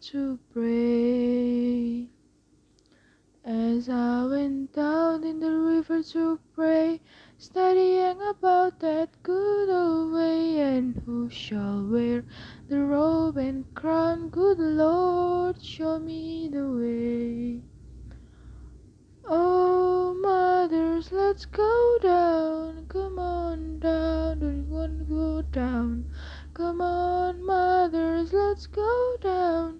to pray. As I went down in the river to pray, studying about that good old way, and who shall wear the robe and crown? Good Lord, show me the way. Oh, mothers, let's go down, come on down, don't want to go down. Come on, mothers, let's go down,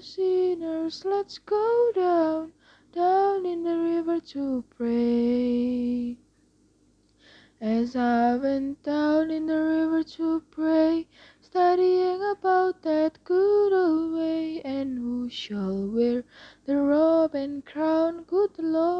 sinners, let's go down, down in the river to pray. As I went down in the river to pray, studying about that good old way, and who shall wear the robe and crown? Good Lord,